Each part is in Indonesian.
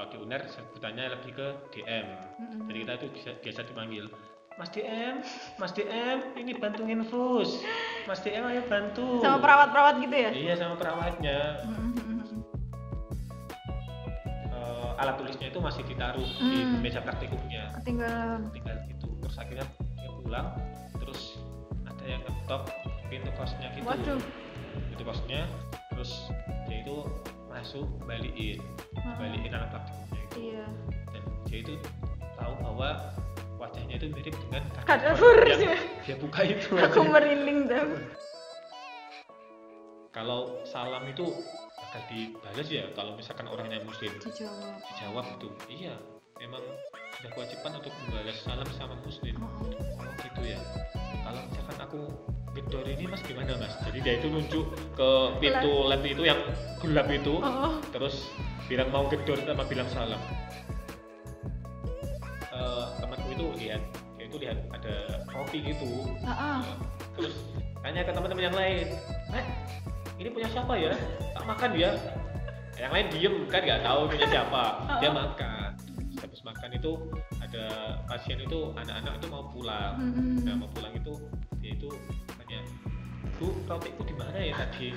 kalau di UNER sebutannya lebih ke DM Mm-mm. jadi kita itu bisa, biasa dipanggil Mas DM, Mas DM, ini bantu infus. Mas DM ayo bantu. sama perawat-perawat gitu ya Iya sama perawatnya. Eh, alat tulisnya itu masih ditaruh Hmm. di meja praktikumnya. ketinggalan Tinggal itu. Terus akhirnya dia pulang, terus ada yang ngetok pintu kosnya gitu. waduh Pintu kosnya, terus dia itu masuk balikin, balikin alat. Iya. Dan dia itu tahu bahwa wajahnya itu mirip dengan Kadaver yang ya. dia buka itu. aku merinding tuh kalau salam itu bakal dibalas ya kalau misalkan orangnya muslim. Dijawab. Dijawab itu. Iya memang sudah kewajiban untuk membalas salam sama muslim. Oh gitu ya. Kalau misalkan aku gedor ini mas gimana mas? Jadi dia itu nunjuk ke pintu lab itu yang gelap itu Oh, terus bilang mau gedor sama bilang salam. Eh, temanku itu lihat dia itu lihat ada roti gitu. Heeh. terus tanya ke teman-teman yang lain eh ini punya siapa ya? Tak makan ya? Yang lain diem kan nggak tahu punya siapa. Dia makan. Habis makan itu ada pasien itu anak-anak itu mau pulang. Mm-mm. nah mau pulang itu dia itu bu rotiku di mana ya tadi?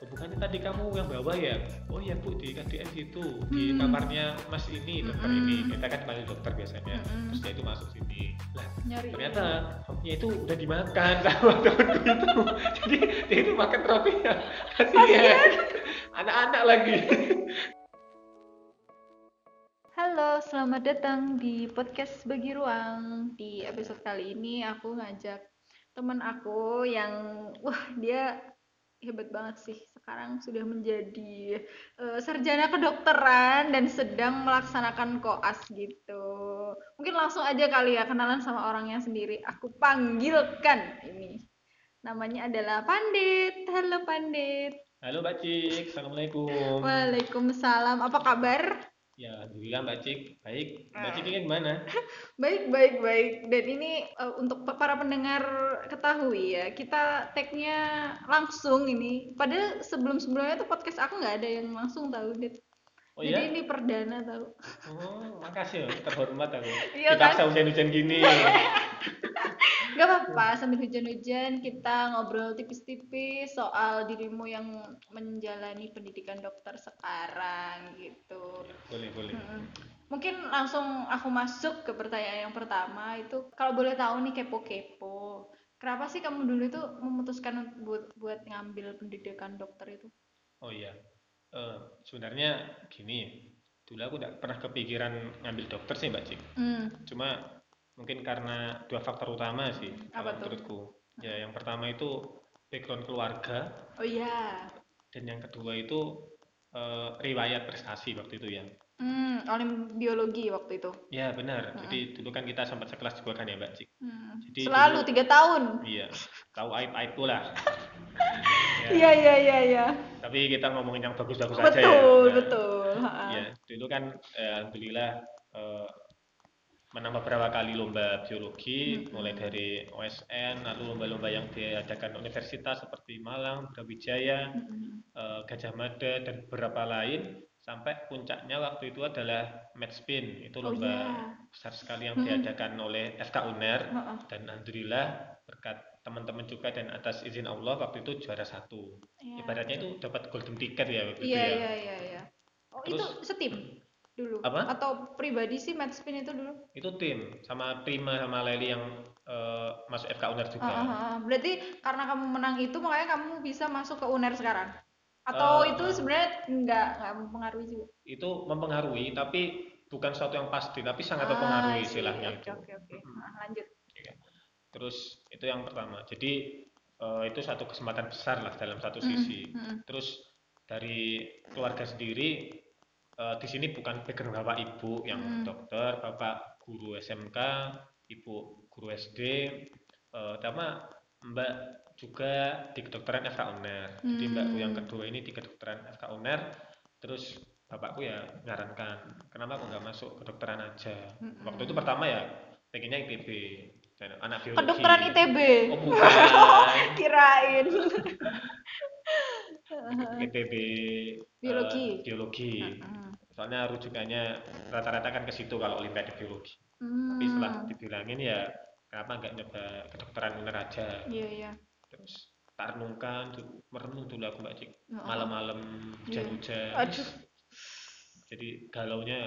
"Oh, bukannya tadi kamu yang bawa ya? Oh iya bu di KDN situ di Hmm. kamarnya mas ini dokter Mm-mm. ini kita kan panggil dokter biasanya. Mm-mm. terus dia itu masuk sini. Lah nyari. ternyata rotinya itu udah dimakan sama temanku itu. Jadi dia itu makan rotinya. Kasihan anak-anak lagi. Halo, selamat datang di podcast Bagi Ruang. Di episode kali ini aku ngajak teman aku yang wah dia hebat banget sih. Sekarang sudah menjadi eh, sarjana kedokteran dan sedang melaksanakan koas gitu. Mungkin langsung aja kali ya kenalan sama orangnya sendiri. Aku panggilkan ini. Namanya adalah Pandit. Halo Pandit. halo Mbak Cik assalamualaikum Waalaikumsalam. Apa kabar? Ya alhamdulillah Mbak Cik baik Mbak Ah. Cik ini gimana Baik, baik, baik. Dan ini eh, untuk pa- para pendengar ketahui ya, kita tag-nya langsung ini. Padahal sebelum-sebelumnya tuh podcast aku nggak ada yang langsung tahu, Dit. Oh Jadi iya ini perdana tahu. oh makasih loh terhormat aku Iya dipaksa hujan-hujan gini Gak apa-apa, sambil hujan-hujan kita ngobrol tipis-tipis soal dirimu yang menjalani pendidikan dokter sekarang gitu. boleh boleh Mm-mm. Mungkin langsung aku masuk ke pertanyaan yang pertama itu kalau boleh tahu nih kepo-kepo. Kenapa sih kamu dulu itu memutuskan buat buat ngambil pendidikan dokter itu? Oh iya, Eh, sebenarnya gini, dulu aku tidak pernah kepikiran ngambil dokter sih Mbak Cik. Hmm. Cuma mungkin karena dua faktor utama sih, Apa kalau tuh? menurutku. Ya, yang pertama itu background keluarga, Oh iya. dan yang kedua itu eh, riwayat prestasi waktu itu ya. Hmm, olim biologi waktu itu. Ya benar. Jadi dulu kan kita sempat sekelas juga kan ya Mbak Cik. Hmm. Jadi Selalu tiga tahun. Iya, tahu aib aibku lah. Ya, Iya iya iya iya. Tapi kita ngomongin yang bagus-bagus aja ya. Betul Nah, betul. Ha-ha. Ya, dulu kan eh, alhamdulillah eh, menang beberapa kali lomba biologi, Mm-mm. mulai dari OSN, lalu lomba-lomba yang diadakan universitas seperti Malang, Brawijaya, Mm-mm. eh, Gajah Mada, dan beberapa lain, sampai puncaknya waktu itu adalah match spin, itu Oh lomba iya. besar sekali yang Mm-mm. diadakan oleh FK UNER, Ha-ha. dan alhamdulillah berkat teman-teman juga dan atas izin Allah waktu itu juara satu. Iya. Ibaratnya itu dapat golden ticket ya waktu itu Iya ya. iya iya iya. Oh itu Terus- setim dulu. Apa? Atau pribadi sih match spin itu dulu? itu tim sama Prima sama Leli yang eh, masuk FK UNER juga. Ah, ah, ah. Berarti karena kamu menang itu makanya kamu bisa masuk ke UNER sekarang? Atau Eh, itu sebenarnya nggak nggak mempengaruhi juga? Itu mempengaruhi tapi bukan sesuatu yang pasti tapi sangat Ah, mempengaruhi istilahnya Oke itu. oke oke. Mm-mm. Nah, lanjut. Terus itu yang pertama. Jadi eh, itu satu kesempatan besar lah dalam satu Mm-mm, sisi. mm-mm. Terus dari keluarga sendiri eh, di sini bukan background bapak ibu yang Mm. dokter, bapak guru SMK, ibu guru SD, eh, sama mbak juga di kedokteran FK UNER. Jadi mbakku yang Hmm. kedua ini di kedokteran FK UNER. Terus bapakku ya nyarankan, kenapa aku nggak masuk kedokteran aja. Mm-mm. Waktu itu pertama ya pengennya ITB dan anak biologi. Kedokteran ITB. Oh bukan. Kirain. ITB Biologi. biologi. Mm-mm. soalnya rujukannya rata-rata kan ke situ kalau olimpiade biologi Hmm. tapi setelah dibilangin ya kenapa nggak nyoba kedokteran uner aja Iya iya. Terus tak renungkan tuh merenung dulu aku mbak Cik Heeh. malam-malam hujan-hujan Aduh. jadi galaunya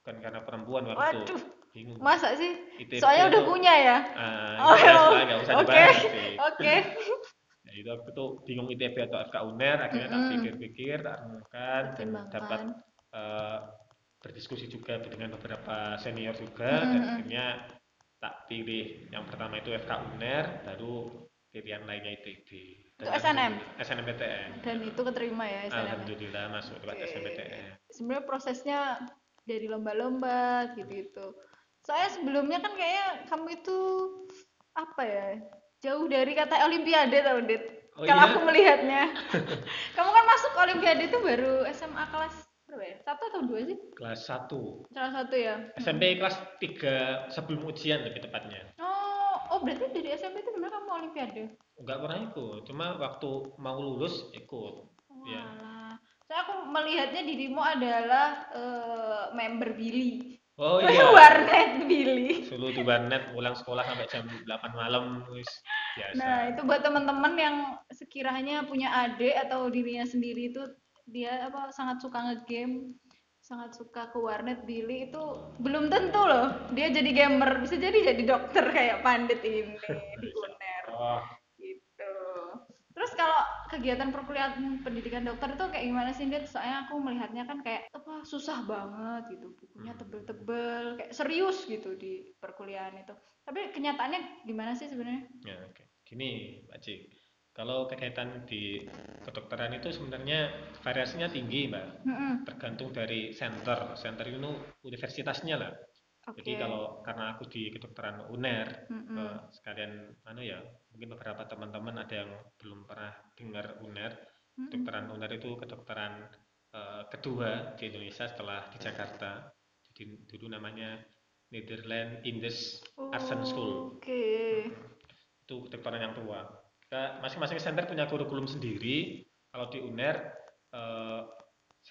bukan karena perempuan waktu itu Waduh. bingung Masa sih? ITB Soalnya udah tuh, punya ya. ah, Oh, ya, nggak usah oke. Oke. Ya, itu aku tuh bingung ITB atau FK UNER akhirnya tak Mm-mm. pikir-pikir tak renungkan dan dapat eh, berdiskusi juga dengan beberapa senior juga dan Mm-mm. akhirnya tak pilih yang pertama itu FK UNER baru pilihan lainnya ITB Itu SNM? SNMPTN Dan itu keterima ya SNM. Alhamdulillah masuk lewat Oke. SNMPTN Sebenarnya prosesnya dari lomba-lomba gitu-gitu. Soalnya sebelumnya kan kayaknya kamu itu apa ya? Jauh dari kata olimpiade tau, Dit. Oh Kalau iya? aku melihatnya. kamu kan masuk olimpiade itu baru SMA kelas berapa ya? Satu atau dua sih? kelas 1 Salah satu ya. SMP kelas 3 sebelum ujian lebih tepatnya Oh, oh berarti dari SMP itu olimpiade? nggak pernah ikut cuma waktu mau lulus ikut Iya. Walah. Saya aku melihatnya dirimu adalah eh, member Billy. oh iya Warnet Billy. dulu di warnet pulang sekolah sampai jam 8 malam wis biasa Nah, itu buat teman-teman yang sekiranya punya adik atau dirinya sendiri itu dia apa sangat suka ngegame, sangat suka ke warnet Billy itu belum tentu loh. Dia jadi gamer, bisa jadi jadi dokter kayak Pandit ini di oh gitu. Terus kalau kegiatan perkuliahan pendidikan dokter itu kayak gimana sih, Dit? Soalnya aku melihatnya kan kayak apa susah banget gitu, bukunya Hmm. tebel-tebel, kayak serius gitu di perkuliahan itu. Tapi kenyataannya gimana sih sebenarnya? ya oke gini Pak Cik kalau kegiatan di kedokteran itu sebenarnya variasinya tinggi Mbak Mm-mm. tergantung dari center center itu universitasnya lah Oke. jadi kalau karena aku di kedokteran UNER Mm-mm. eh, sekalian anu ya mungkin beberapa teman-teman ada yang belum pernah dengar UNER Mm-mm. kedokteran UNER itu kedokteran eh, kedua di Indonesia setelah di Jakarta jadi dulu namanya Netherlands Indes Arsen School Oke. itu kedokteran yang tua masing-masing center punya kurikulum sendiri kalau di UNER eh,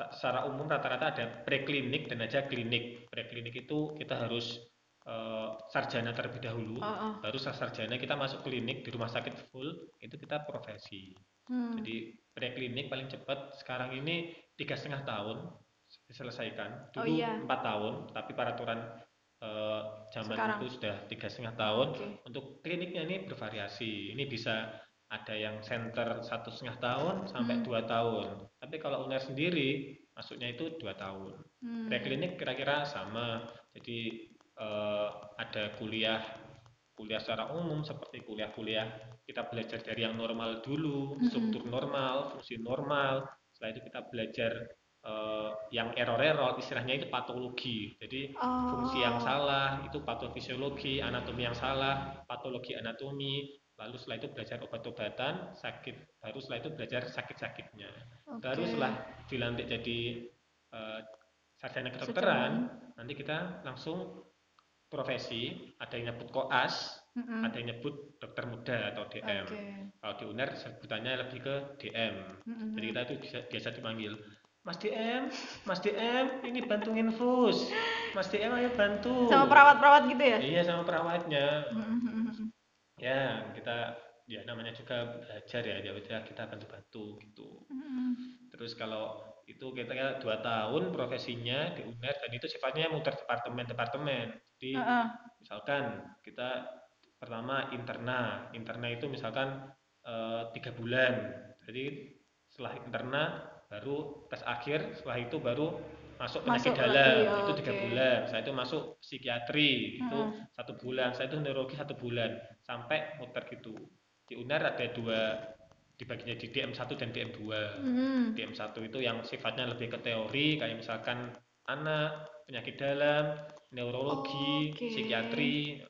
secara umum rata-rata ada preklinik dan aja klinik preklinik itu kita harus eh, sarjana terlebih dahulu Oh, oh. baru sarjana kita masuk klinik di rumah sakit full itu kita profesi Hmm. jadi preklinik paling cepat sekarang ini tiga setengah tahun diselesaikan Oh, dulu iya. empat tahun tapi peraturan eh, zaman Sekarang. itu sudah tiga setengah tahun Oke. untuk kliniknya ini bervariasi ini bisa ada yang center satu setengah tahun sampai Hmm. dua tahun tapi kalau UNER sendiri masuknya itu dua tahun Hmm. preklinik kira-kira sama jadi eh, ada kuliah kuliah secara umum seperti kuliah-kuliah kita belajar dari yang normal dulu Mm-mm. struktur normal fungsi normal setelah itu kita belajar eh, yang error-error istilahnya itu patologi jadi fungsi yang Oh. salah itu patofisiologi anatomi yang salah patologi anatomi lalu setelah itu belajar obat-obatan sakit baru setelah itu belajar sakit-sakitnya baru Oke. setelah dilantik jadi eh, sarjana kedokteran nanti kita langsung profesi ada yang nyebut koas Mm-mm. ada yang nyebut dokter muda atau DM Oke. kalau di UNER sebutannya lebih ke DM Mm-mm. jadi kita itu bisa, biasa dipanggil Mas DM, Mas DM, ini bantu infus. Mas DM ayo bantu. Sama perawat-perawat gitu ya? Iya sama perawatnya. Mm-mm. Ya kita ya namanya juga belajar ya, ya udah kita bantu-bantu gitu. Mm-mm. Terus kalau itu kita dua tahun profesinya di UNER dan itu sifatnya muter departemen-departemen. Jadi Heeh. misalkan kita pertama interna, interna itu misalkan eh, tiga bulan. Jadi setelah interna baru tes akhir, setelah itu baru masuk penyakit Masuk dalam lagi, oh, itu tiga oke. bulan. Setelah itu masuk psikiatri itu Mm-mm. satu bulan. Setelah itu neurologi satu bulan sampai muter gitu. Di UNER ada dua dibaginya di DM1 dan DM2. Mm-mm. DM1 itu yang sifatnya lebih ke teori kayak misalkan anak, penyakit dalam, neurologi, Oke. psikiatri.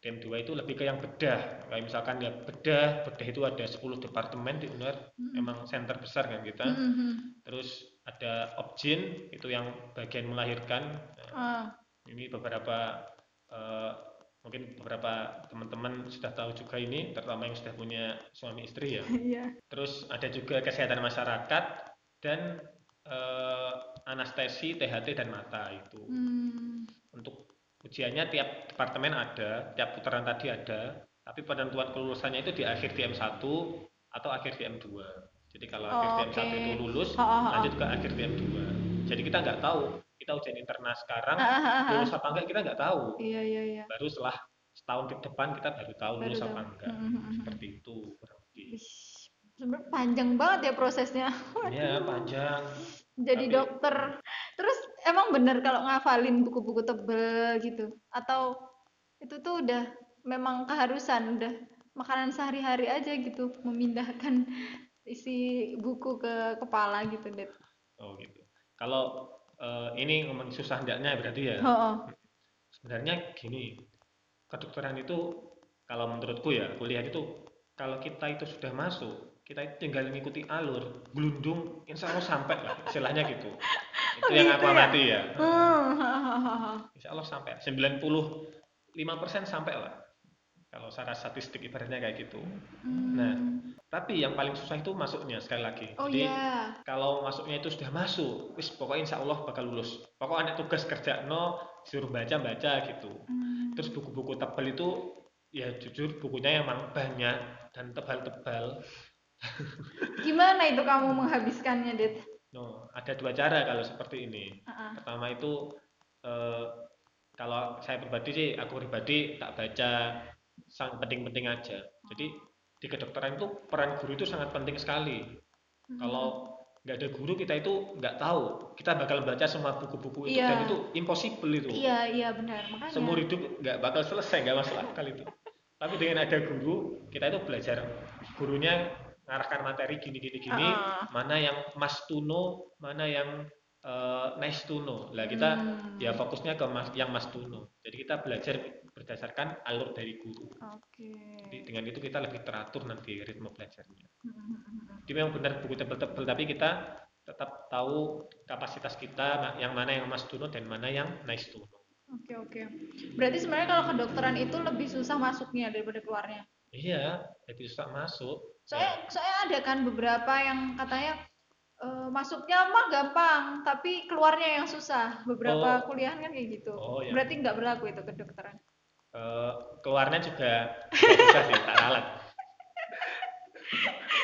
DM2 itu lebih ke yang bedah. Kayak misalkan ya bedah, bedah itu ada 10 departemen di UNER, Mm-mm. emang center besar kan kita. Mm-mm. Terus ada objin itu yang bagian melahirkan. Ah. ini beberapa eh, mungkin beberapa teman-teman sudah tahu juga ini, terutama yang sudah punya suami istri ya. Iya. Terus ada juga kesehatan masyarakat dan eh, anestesi, THT dan mata itu. Hmm. Untuk ujiannya tiap departemen ada, tiap putaran tadi ada, tapi penentuan kelulusannya itu di akhir di M1 atau akhir di M2. Jadi kalau Oh, akhir di M1 oke. itu lulus, Ha, ha, ha. lanjut ke akhir di M2. Jadi kita nggak tahu, kita ujian internal sekarang Ah, ah, ah, ah. lulus apa enggak kita nggak tahu. Iya iya iya. Baru setelah setahun ke depan kita baru tahu Baru lulus tahu. apa enggak. Hmm, hmm. Seperti itu kurang lebih. Sebenarnya panjang banget ya prosesnya. Ya panjang. Jadi Tapi- dokter. Terus emang bener kalau ngafalin buku-buku tebel gitu atau itu tuh udah memang keharusan udah makanan sehari-hari aja gitu memindahkan isi buku ke kepala gitu deh. Oh gitu. Kalau eh, ini ngomong susah enggaknya berarti ya. Oh, oh. Sebenarnya gini, kedokteran itu kalau menurutku ya kuliah itu kalau kita itu sudah masuk, kita itu tinggal mengikuti alur, gelundung, insya Allah sampai lah, istilahnya gitu. Itu yang aku gitu ya? amati ya. Hmm, hahaha. Insya Allah sampai, 95% sampai lah. Kalau secara statistik ibaratnya kayak gitu. Nah, Hmm. Tapi yang paling susah itu masuknya sekali lagi. Oh Jadi iya. kalau masuknya itu sudah masuk, wis pokoknya insya Allah bakal lulus. Pokoknya ada tugas kerja no, suruh baca baca gitu. Hmm. Terus buku-buku tebal itu ya jujur bukunya emang banyak dan tebal-tebal. Gimana itu kamu menghabiskannya, Det? No, ada dua cara kalau seperti ini. Ah, ah. Pertama itu eh, kalau saya pribadi sih, aku pribadi tak baca sang penting-penting aja. Jadi di kedokteran itu peran guru itu sangat penting sekali. Hmm. Kalau nggak ada guru kita itu nggak tahu kita bakal baca semua buku-buku itu Iya. dan itu impossible itu. Iya, iya benar. Makanya. Seumur hidup nggak bakal selesai, nggak masuk akal itu. Tapi dengan ada guru, kita itu belajar. Gurunya ngarahkan materi gini gini gini, ah. mana yang must to know, mana yang eh, nice to know. Lah kita Hmm. ya fokusnya ke mas- yang must to know. Jadi kita belajar berdasarkan alur dari guru. Oke. Jadi dengan itu kita lebih teratur nanti ritme belajarnya. Hmm, hmm, hmm. Jadi memang benar buku tebel-tebel, tapi kita tetap tahu kapasitas kita yang mana yang must to know dan mana yang nice to know. Oke oke. Berarti sebenarnya kalau kedokteran itu lebih susah masuknya daripada keluarnya. Iya, jadi susah masuk. Soalnya soalnya ada kan beberapa yang katanya eh, masuknya mah gampang, tapi keluarnya yang susah. Beberapa Oh. kuliahan kan kayak gitu. Oh, ya. Berarti nggak berlaku itu kedokteran. Eh, keluarnya juga susah sih, tak ralat.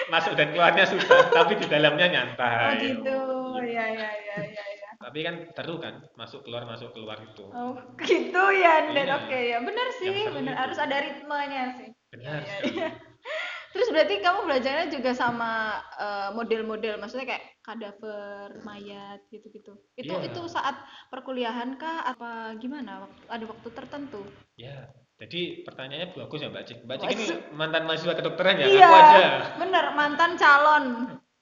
Masuk dan keluarnya susah, tapi di dalamnya Oh nyantai. gitu. Iya iya iya iya. iya. Tapi kan seru kan, masuk keluar masuk keluar itu. Oh gitu ya, Dan. Iya. Oke ya, benar sih, benar harus ada ritmenya sih. Benar. Iya, sekali. iya. Terus berarti kamu belajarnya juga sama eh, model-model, maksudnya kayak kadaver, mayat gitu-gitu. Itu Iya. itu saat perkuliahan kah apa gimana? Waktu, ada waktu tertentu? Ya, jadi pertanyaannya bagus ya Mbak Cik. Mbak Cik ini mantan mahasiswa kedokteran ya, Iya, aku aja. bener mantan calon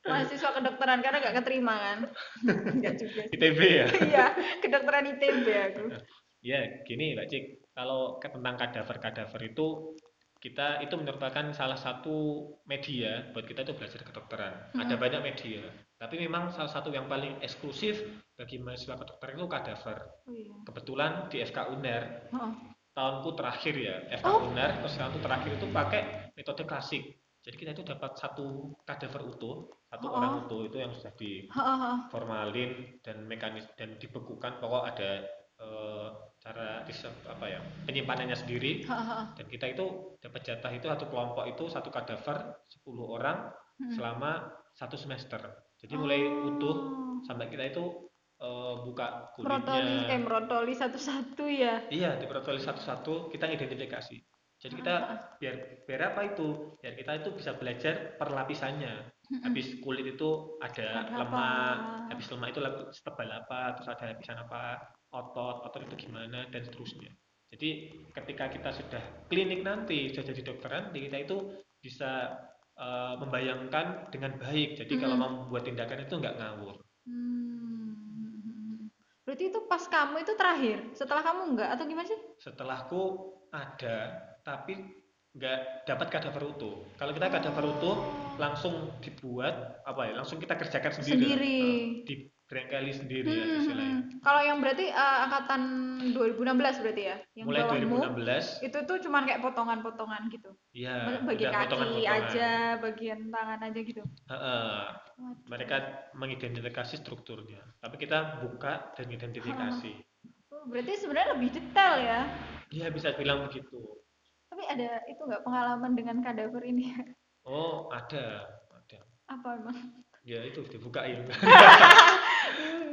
mahasiswa kedokteran karena nggak keterima kan? Nggak juga. sih. ITB ya. Iya, kedokteran ITB aku. Ya, gini Mbak Cik, kalau tentang kadaver-kadaver itu kita itu merupakan salah satu media buat kita itu belajar kedokteran. Ada Hmm. banyak media, tapi memang salah satu yang paling eksklusif bagi mahasiswa kedokteran itu kadaver. Oh iya. Kebetulan di FK UNER Oh, tahunku terakhir ya, FK Oh. UNER terus tahunku terakhir itu pakai metode klasik. Jadi kita itu dapat satu kadaver utuh, satu Oh. orang utuh itu yang sudah di formalin dan mekanis dan dibekukan pokok ada eh, cara riset apa ya penyimpanannya sendiri oh, oh. dan kita itu dapat jatah itu satu kelompok itu satu kadaver 10 orang Hmm. selama satu semester jadi mulai Oh. utuh sampai kita itu eh, buka Merotoli, eh kulitnya merotoli satu-satu ya. iya diprotoli satu-satu kita identifikasi jadi kita biar biar apa itu biar kita itu bisa belajar perlapisannya habis kulit itu ada, Ada lemak apa? habis lemak itu lap- setebal apa terus ada lapisan apa otot otot itu gimana dan seterusnya jadi ketika kita sudah klinik nanti sudah jadi dokteran kita itu bisa eh, membayangkan dengan baik jadi kalau Mm. mau membuat tindakan itu nggak ngawur Hmm. Berarti itu pas kamu itu terakhir, setelah kamu enggak atau gimana sih? setelahku ada tapi nggak dapat kadaver utuh kalau kita kadaver utuh langsung dibuat apa ya langsung kita kerjakan sendiri Sendiri. Nah, di Brengkeli sendiri ya Hmm, istilahnya. hmm. Kalau yang berarti eh, angkatan 2016 berarti ya? Yang Mulai bawahmu 2016 itu tuh cuman kayak potongan-potongan gitu. ya Bagi kaki potongan-potongan. aja, bagian tangan aja gitu. Heeh. Waduh. mereka mengidentifikasi strukturnya tapi kita buka dan identifikasi Oh, berarti sebenarnya lebih detail ya. Iya bisa bilang begitu Tapi ada itu nggak pengalaman dengan kadaver ini? oh ada ada Apa emang? Ya itu dibukain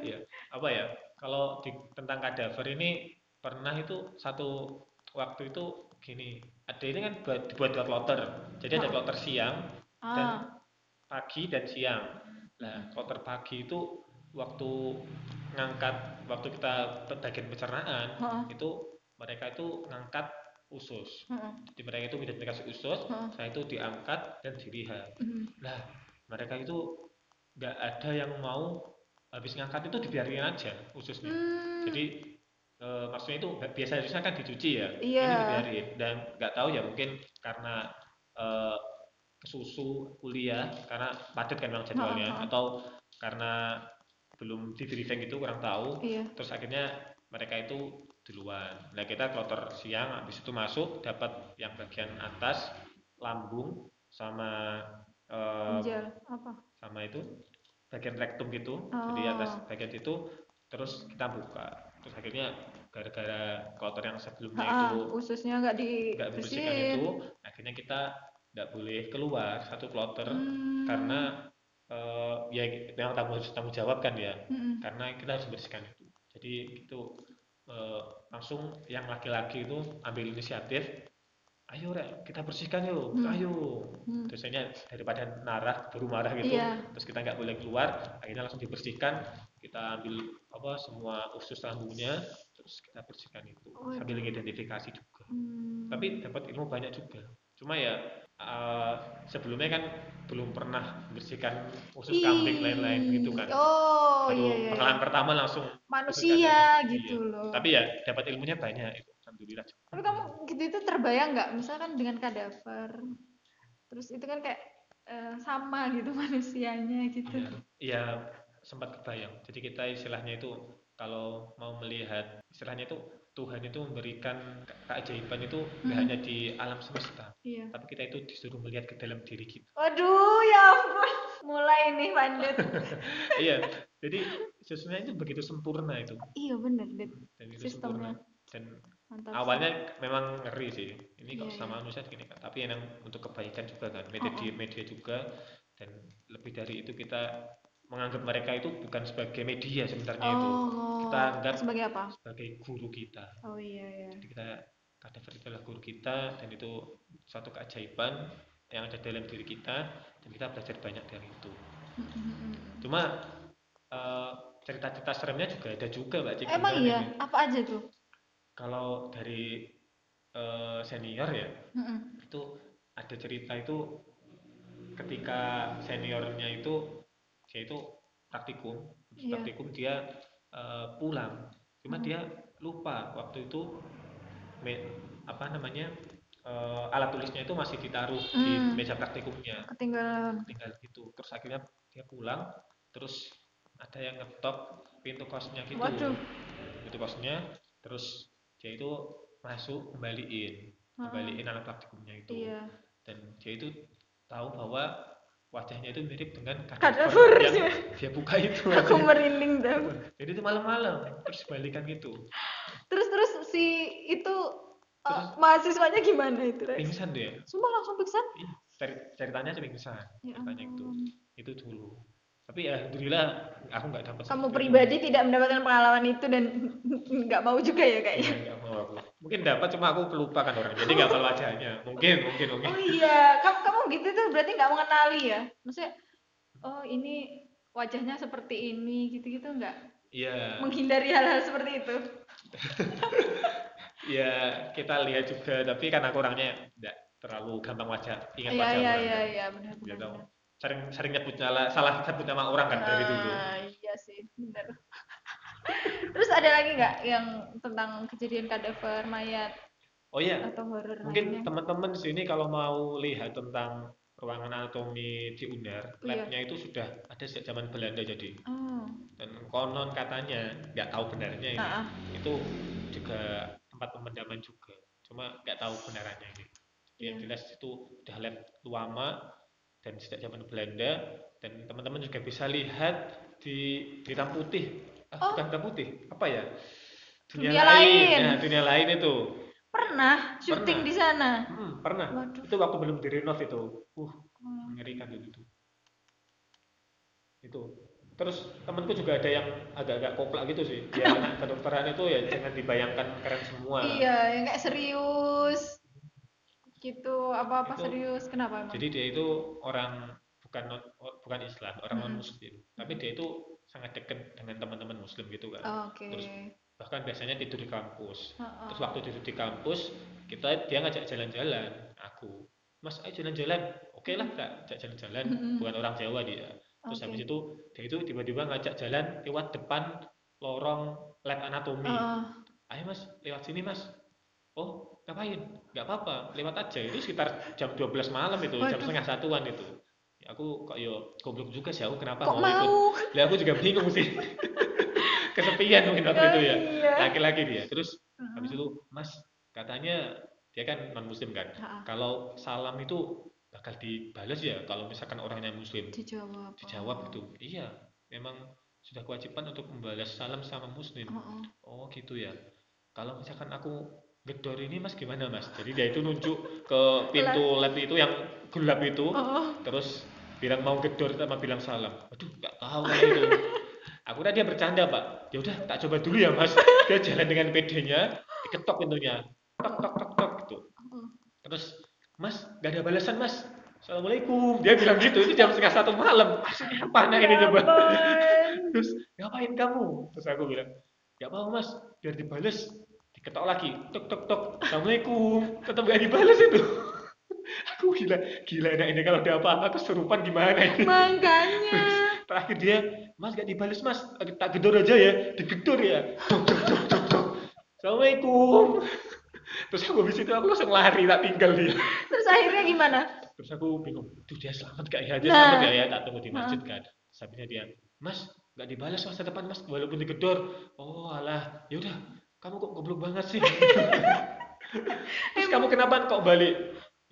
ya. Apa ya kalau di, tentang kadaver ini pernah itu satu waktu itu gini ada ini kan buat dibuat dua kloter. Jadi ada Oh. kloter siang Ah, pagi dan siang. Nah kloter pagi itu waktu ngangkat waktu kita bagian pencernaan Heeh. itu mereka itu ngangkat usus. Heeh, jadi mereka itu identifikasi usus heeh. saya itu diangkat dan dilihat. Hmm. Nah, mereka itu nggak ada yang mau habis ngangkat itu dibiarin aja ususnya. Hmm. Jadi eh, maksudnya itu nggak- biasanya kan dicuci ya, Iya. ini dibiarin dan nggak tahu ya mungkin karena eh, kesusu kuliah karena padat kan memang jadwalnya Ha, ha. atau karena belum di briefing itu kurang tahu Iya. terus akhirnya mereka itu duluan. Nah kita kloter siang habis itu masuk dapat yang bagian atas lambung sama Ginjal apa? sama itu bagian rektum gitu jadi atas Oh. bagian itu terus kita buka terus akhirnya gara-gara kloter yang sebelumnya Ah, itu ususnya nggak nggak membersihkan dibersihin. itu akhirnya kita nggak boleh keluar satu kloter Hmm. karena eh, ya memang tanggung, tanggung jawab kan ya Mm-mm. karena kita harus membersihkan itu jadi itu eh, langsung yang laki-laki itu ambil inisiatif ayo rek kita bersihkan yuk Hmm. ayo Hmm. biasanya daripada narah baru marah gitu Iya. terus kita nggak boleh keluar akhirnya langsung dibersihkan kita ambil apa semua usus lambungnya terus kita bersihkan itu Waduh. sambil identifikasi juga Hmm. tapi dapat ilmu banyak juga cuma ya eh, sebelumnya kan belum pernah bersihkan usus kambing Ih. lain-lain gitu kan Oh Baru iya, iya. pengalaman pertama langsung Manusia Iya. gitu loh. tapi ya dapat ilmunya banyak itu alhamdulillah Tapi kamu gitu itu terbayang nggak misalkan dengan kadaver terus itu kan kayak eh, sama gitu manusianya gitu Iya, iya sempat kebayang. Jadi kita istilahnya itu kalau mau melihat istilahnya itu Tuhan itu memberikan ke- keajaiban itu Hmm. hanya di alam semesta, iya tapi kita itu disuruh melihat ke dalam diri kita. waduh ya ampun mulai nih pandit iya, jadi sesungguhnya itu begitu sempurna itu, iya bener Dit. dan itu Sistemnya. sempurna. Dan mantap awalnya memang ngeri sih, ini kok Iya, sama manusia gini kan, tapi yang untuk kebaikan juga kan, media media juga, dan lebih dari itu kita menganggap mereka itu bukan sebagai media sebenarnya itu. Oh Kita anggap- sebagai apa? sebagai guru kita. oh iya iya. Jadi kita itu adalah guru kita dan itu suatu keajaiban yang ada dalam diri kita dan kita belajar banyak dari itu. Cuma eh, cerita-cerita seremnya juga ada juga Mbak Cik. emang iya? ini. apa aja tuh Kalau dari eh, senior ya Mm-mm. itu ada cerita itu ketika seniornya itu dia itu praktikum, Iya. praktikum dia eh, pulang, cuma Hmm. dia lupa waktu itu me- apa namanya eh, alat tulisnya itu masih ditaruh di Hmm. meja praktikumnya, ketinggalan tinggal gitu. Terus akhirnya dia pulang, terus ada yang ngetok pintu kosnya gitu, waduh pintu kosnya, terus dia itu masuk kembaliin, Ah, kembaliin alat praktikumnya itu. Iya. Dan dia itu tahu bahwa wajahnya itu mirip dengan Kadaver. yang dia buka itu. Aku merinding dong jadi itu malam-malam terus balikan gitu. Terus terus si itu uh, Terus- mahasiswanya gimana itu Rex? pingsan dia. Sumpah langsung pingsan? Ceritanya sih pingsan. Ya ceritanya itu itu dulu tapi ya alhamdulillah aku nggak dapat kamu seperti itu. pribadi tidak mendapatkan pengalaman itu dan nggak mau juga ya Iya, kayaknya nggak mau aku. mungkin dapat cuma aku pelupa kan orang. Jadi nggak tahu wajahnya. Mungkin mungkin mungkin. Oh iya. Kamu kamu gitu tuh berarti nggak mengenali ya? Maksudnya oh ini wajahnya seperti ini gitu gitu nggak? Iya. Menghindari hal-hal seperti itu? Ya kita lihat juga. Tapi kan aku orangnya nggak terlalu gampang wajah ingat iya wajah iya orang iya kan. iya benar benar benar. Sering sering nyebut nyala salah sebut nama orang kan dari dulu Ah, iya sih benar terus ada lagi nggak yang tentang kejadian kadaver mayat oh iya atau horor mungkin teman-teman di sini kalau mau lihat tentang ruangan anatomi di UNER, Oh, iya. labnya itu sudah ada sejak zaman Belanda jadi. Oh. Dan konon katanya, nggak tahu benarnya ini, Ah, ah. itu juga tempat pemendaman juga. Cuma nggak tahu benarannya ini. Jadi yang Iya. jelas itu udah lab lama dan sejak zaman Belanda dan teman-teman juga bisa lihat di di hitam putih. Ah, Oh. bukan hitam putih, apa ya? Dunia lain. Nah, dunia lain itu. Pernah syuting Pernah. di sana. Hmm, pernah. Waduh. Itu waktu belum direnov itu. Uh, Hmm. mengerikan itu. Itu. Terus temanku juga ada yang agak-agak koplak gitu sih. Ya kedokteran itu ya jangan dibayangkan keren semua. Iya, yang kayak serius. Gitu, apa-apa Itu- serius. Kenapa emang? Jadi dia itu orang bukan non, bukan Islam, orang Mm-mm. non Muslim. Tapi dia itu sangat dekat dengan teman-teman Muslim gitu kan. Oh, Oke. Terus bahkan biasanya tidur di kampus. Heeh. Terus waktu tidur di kampus, kita dia ngajak jalan-jalan. Aku, Mas, ayo jalan-jalan. Oke lah, kak, ajak jalan-jalan. Mm-mm. Bukan orang Jawa dia. Terus Oke. habis itu dia itu tiba-tiba ngajak jalan lewat depan lorong lab anatomi. Heeh. Ayo mas, lewat sini mas. Oh, ngapain? Nggak apa-apa, lewat aja. Itu sekitar jam 12 malam itu, jam Waduh. setengah satuan itu. Ya, aku kok yo goblok juga sih aku kenapa Kok mau ikut. mau? Lah aku juga bingung sih. Kesepian mungkin waktu itu ya. Iya. Laki-laki dia. Terus Heeh. habis itu, Mas, katanya dia kan non muslim kan. Heeh. Kalau salam itu bakal dibalas ya kalau misalkan orangnya muslim. Dijawab. Dijawab Oh. gitu. Iya, memang sudah kewajiban untuk membalas salam sama muslim. Heeh. Oh gitu ya. Kalau misalkan aku gedor ini mas gimana mas? Jadi dia itu nunjuk ke pintu lab itu yang gelap itu, Oh. terus bilang mau gedor sama bilang salam. Aduh nggak tahu kayak itu. Aku udah dia bercanda pak. Ya udah tak coba dulu ya mas. Dia jalan dengan PD-nya, diketok pintunya, tok tok tok tok gitu. Heeh. Terus mas nggak ada balasan mas. Assalamualaikum. Dia bilang gitu. Itu jam setengah satu malam. Maksudnya apa anak ini Ya coba? Terus ngapain kamu? Terus aku bilang, nggak mau mas, biar dibales. Diketok lagi, tok tok tok. Assalamualaikum. Tetap gak dibales itu. aku gila, gila anak ini kalau ada apa-apa kesurupan gimana ini? Makanya. Terakhir dia, mas gak dibales mas, tak gedor aja ya, digedor ya. Dok dok dok dok dok. Assalamualaikum. Terus aku habis itu aku langsung lari, tak tinggal dia. Terus akhirnya gimana? Terus aku bingung, tuh dia selamat gak ya? Dia Nah. selamat gak ya? Tak tunggu di masjid kan. Habisnya dia, mas gak dibalas masa depan mas, walaupun digedor. Oh alah, yaudah, kamu kok goblok banget sih. Terus kamu kenapa kok balik?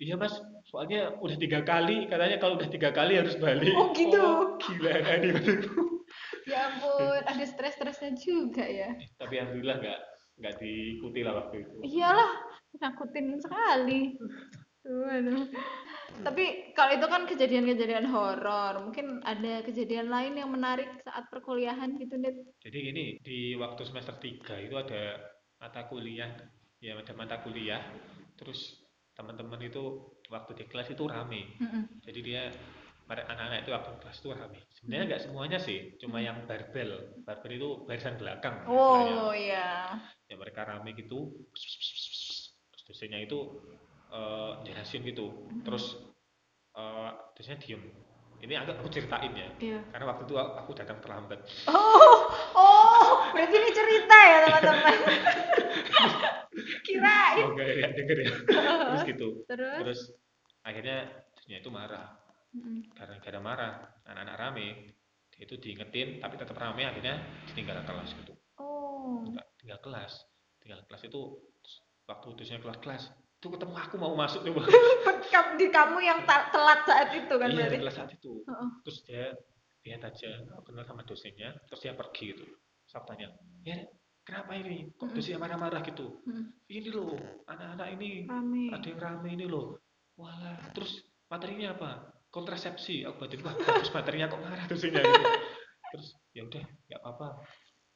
Iya mas, soalnya udah tiga kali, katanya kalau udah tiga kali harus balik. Oh, gitu. Oh, gila Ya ampun, ada stres-stresnya juga ya. Tapi alhamdulillah nggak nggak diikuti lah waktu itu. Iyalah, nakutin sekali. Tapi kalau itu kan kejadian-kejadian horor, mungkin ada kejadian lain yang menarik saat perkuliahan gitu, Net. Jadi gini, di waktu semester 3 itu ada mata kuliah, ya ada mata kuliah, terus teman-teman itu waktu di kelas itu rame. Mm-mm. Jadi dia anak-anak itu waktu kelas itu rame. Sebenarnya nggak semuanya sih, cuma yang barbel. Barbel itu barisan belakang. Oh iya. Ya mereka rame gitu, terus dosennya itu eh, jelasin gitu, terus eh, dosennya diem. Ini agak aku ceritain ya, Iya. karena waktu itu aku datang terlambat. Oh, oh, berarti ini cerita ya teman-teman. Kirain. Oh enggak ya, denger ya. Terus gitu. Terus? Terus akhirnya dosennya itu marah. Mm-mm. Karena gara marah, anak-anak rame. Dia itu diingetin, tapi tetap rame akhirnya ditinggal kelas gitu. Oh. Tinggal kelas. Tinggal kelas itu waktu dosennya kelas kelas itu ketemu aku mau masuk coba. Di kamu yang telat saat itu kan iya berarti? di kelas saat itu. Heeh. Terus dia lihat aja, aku kenal sama dosennya, terus dia pergi gitu. Saya tanya, ya kenapa ini? Kok dosennya marah-marah gitu? Ini loh, anak-anak ini Rame. ada yang rame ini loh. Walah, terus materinya apa? Kontrasepsi. Aku batin wah, terus materinya kok marah dosennya gitu. Terus ya udah, nggak apa-apa.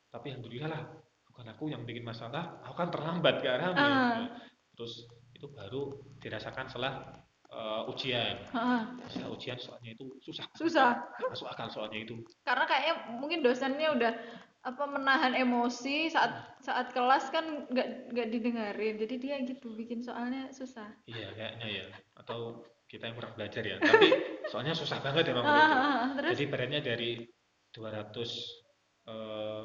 Tapi alhamdulillah lah, bukan aku yang bikin masalah, aku kan terlambat gak rame. Ah. Terus itu baru dirasakan setelah eh, ujian. Setelah ujian soalnya itu susah. Susah. Masuk akal soalnya itu. Karena kayaknya mungkin dosennya udah apa menahan emosi saat saat kelas kan nggak nggak didengarin. Jadi dia gitu bikin soalnya susah. Iya, kayaknya ya. Atau kita yang kurang belajar ya. Tapi soalnya susah banget emang waktu itu. Ah, terus Jadi badannya dari 200 eh,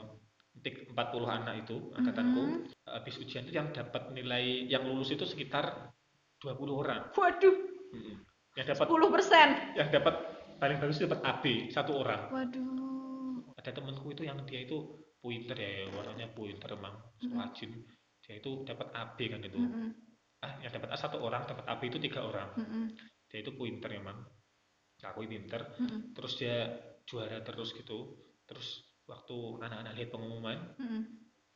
40 anak itu angkatanku Mhm. habis ujian itu yang dapat nilai yang lulus itu sekitar 20 orang. waduh. Yang dapat 10%. yang dapat paling bagus itu dapat AB satu orang Waduh. ada temanku itu yang dia itu pointer ya warnanya pointer emang Mm-mm. rajin dia itu dapat AB kan itu Mm-mm. ah yang dapat A satu orang dapat AB itu tiga orang Mm-mm. dia itu pointer emang aku pinter Mm-mm. terus dia juara terus gitu terus waktu anak-anak lihat pengumuman Mm-mm.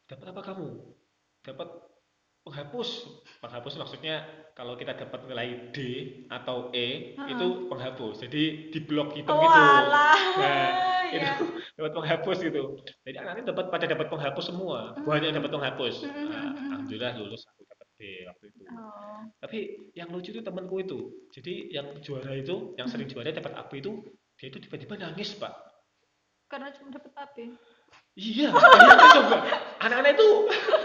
dapat apa kamu? Dapat penghapus. Penghapus maksudnya kalau kita dapat nilai D atau E Ha-ha. itu penghapus. Jadi di blok hitam Oh, gitu. Alah. Nah, itu dapat penghapus gitu. Jadi anak-anak dapat pada dapat penghapus semua. Banyak yang dapat penghapus. Hmm. Nah, alhamdulillah lulus aku dapat D waktu itu. Oh. tapi yang lucu itu temanku itu. Jadi yang juara itu yang sering juara dapat AB itu dia itu tiba-tiba nangis pak Karena cuma dapat AP. Iya, bayangin coba. Anak-anak itu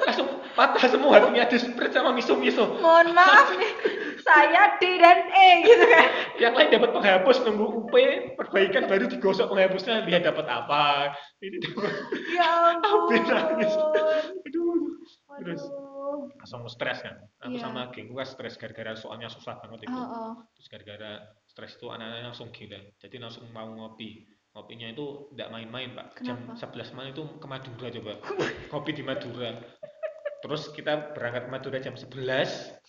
langsung patah semua hatinya desperate sama miso-miso. Mohon maaf nih, saya D dan E gitu kan. Yang lain dapat penghapus nunggu UP, perbaikan baru digosok penghapusnya, dia dapat apa. Ini dapat Ya ampun. Hampir nangis. aduh. Terus langsung stres kan. Aku Iya. sama gengku kan stres gara-gara soalnya susah banget itu. Oh, oh. Terus gara-gara stres itu anak-anak langsung gila. Jadi langsung mau ngopi. Ngopinya itu tidak main-main, Pak. Jam Kenapa? 11 malam itu ke Madura coba. Kopi di Madura. Terus kita berangkat ke Madura jam 11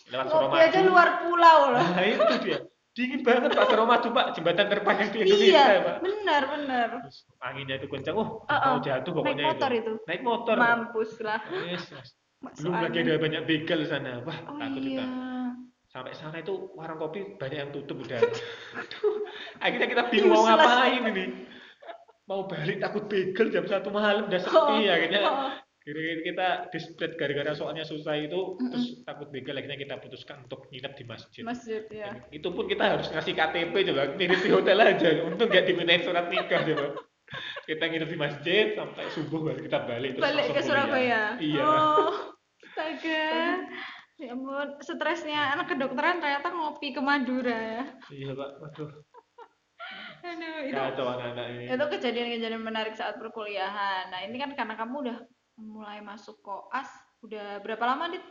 lewat Suramadu. aja luar pulau loh. Nah, itu dia. Dingin banget Pak Suramadu, Pak. Jembatan terpanjang di Indonesia, Iya, Pak. benar benar. Terus anginnya itu kencang. Oh, Uh-uh. mau jatuh Naik pokoknya motor itu. itu. Naik motor. Mampus lah. Yes, yes. Belum lagi ada banyak begal sana. Wah, Oh takut iya. kita. Sampai sana itu warung kopi banyak yang tutup udah. Aduh, akhirnya kita bingung mau ngapain ini. Mau balik takut begal jam satu malam udah sepi akhirnya Oh. Kita desperate gara-gara soalnya susah itu Mm-mm. terus takut begal akhirnya kita putuskan untuk nginep di masjid. Masjid ya. Dan itu pun kita harus ngasih KTP coba nginep di hotel aja untung nggak diminain surat nikah coba kita nginep di masjid sampai subuh baru kita balik terus Balik ke kuliah. Surabaya. iya Oh. Astaga. Ya ampun, stresnya anak kedokteran ternyata ngopi ke Madura ya. iya pak waduh Aduh, itu kacau anak-anak ini itu kejadian-kejadian menarik saat perkuliahan. Nah, ini kan karena kamu udah mulai masuk koas, udah berapa lama, Dit?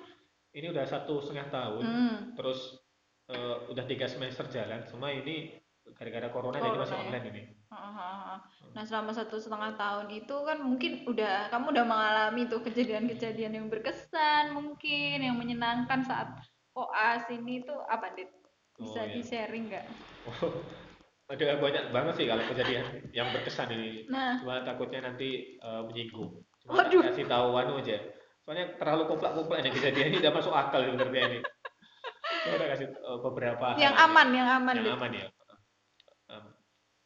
ini udah satu setengah tahun Hmm. terus eh, udah tiga semester jalan cuma ini gara-gara corona, jadi Corona masih ya. online ini Heeh. Nah, selama satu setengah tahun itu kan mungkin udah kamu udah mengalami tuh kejadian-kejadian yang berkesan, mungkin yang menyenangkan saat koas ini tuh apa, Dit? Bisa Oh, iya. di-sharing nggak? Oh, ada banyak banget sih kalau kejadian yang berkesan ini Nah, cuma takutnya nanti eh, menyinggung cuma Waduh. kasih tahu anu aja soalnya terlalu komplek-komplek ini kejadian ini udah masuk akal sebenarnya ini udah kasih eh, beberapa yang aman, yang aman, yang aman ya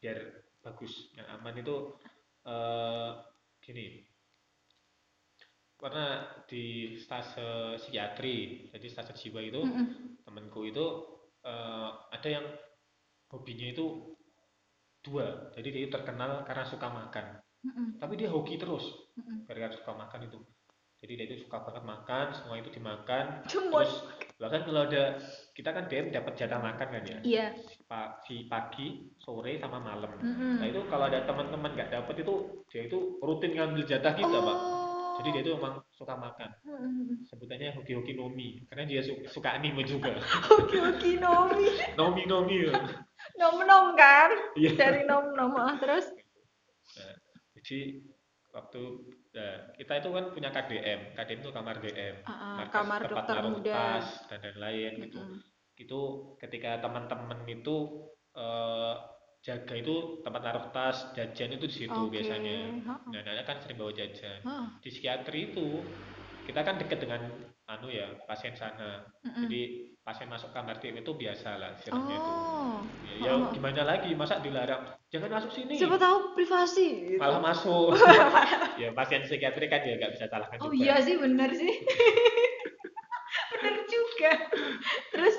biar bagus yang aman itu eh gini karena di stase psikiatri jadi stase jiwa itu Mm-mm. temanku itu eh, ada yang hobinya itu dua jadi dia terkenal karena suka makan Mm-mm. tapi dia hoki terus Mm-mm. gara-gara suka makan itu jadi dia itu suka banget makan semua itu dimakan Cuma terus bahkan kalau ada kita kan DM dapat jatah makan kan ya iya. pa- si pagi sore sama malam Mm-mm. nah itu kalau ada teman-teman nggak dapat itu dia itu rutin ngambil jatah kita pak Oh. jadi dia itu memang suka makan Mm-mm. sebutannya hoki-hoki nomi karena dia su- suka anime juga oke Nomi. nomi nomi ya. Nom nom kan? Iya. Dari nom nom ah, terus. Nah, jadi waktu nah, kita itu kan punya KDM KDM itu kamar DM ah, markas kamar dokter muda. tas dan lain-lain gitu Mm-mm. Itu ketika teman-teman itu eh, jaga itu tempat naruh tas jajan itu di situ Oke. biasanya nah anak kan sering bawa jajan di psikiatri itu kita kan dekat dengan anu ya pasien sana Mm-mm. jadi pasien masuk kamar DM itu biasa lah istilahnya itu Oh. ya, ya Oh. gimana lagi masa dilarang jangan masuk sini Siapa tahu privasi gitu. malah masuk ya pasien psikiatri kan ya nggak bisa salahkan Oh juga iya sih bener sih. bener juga. Terus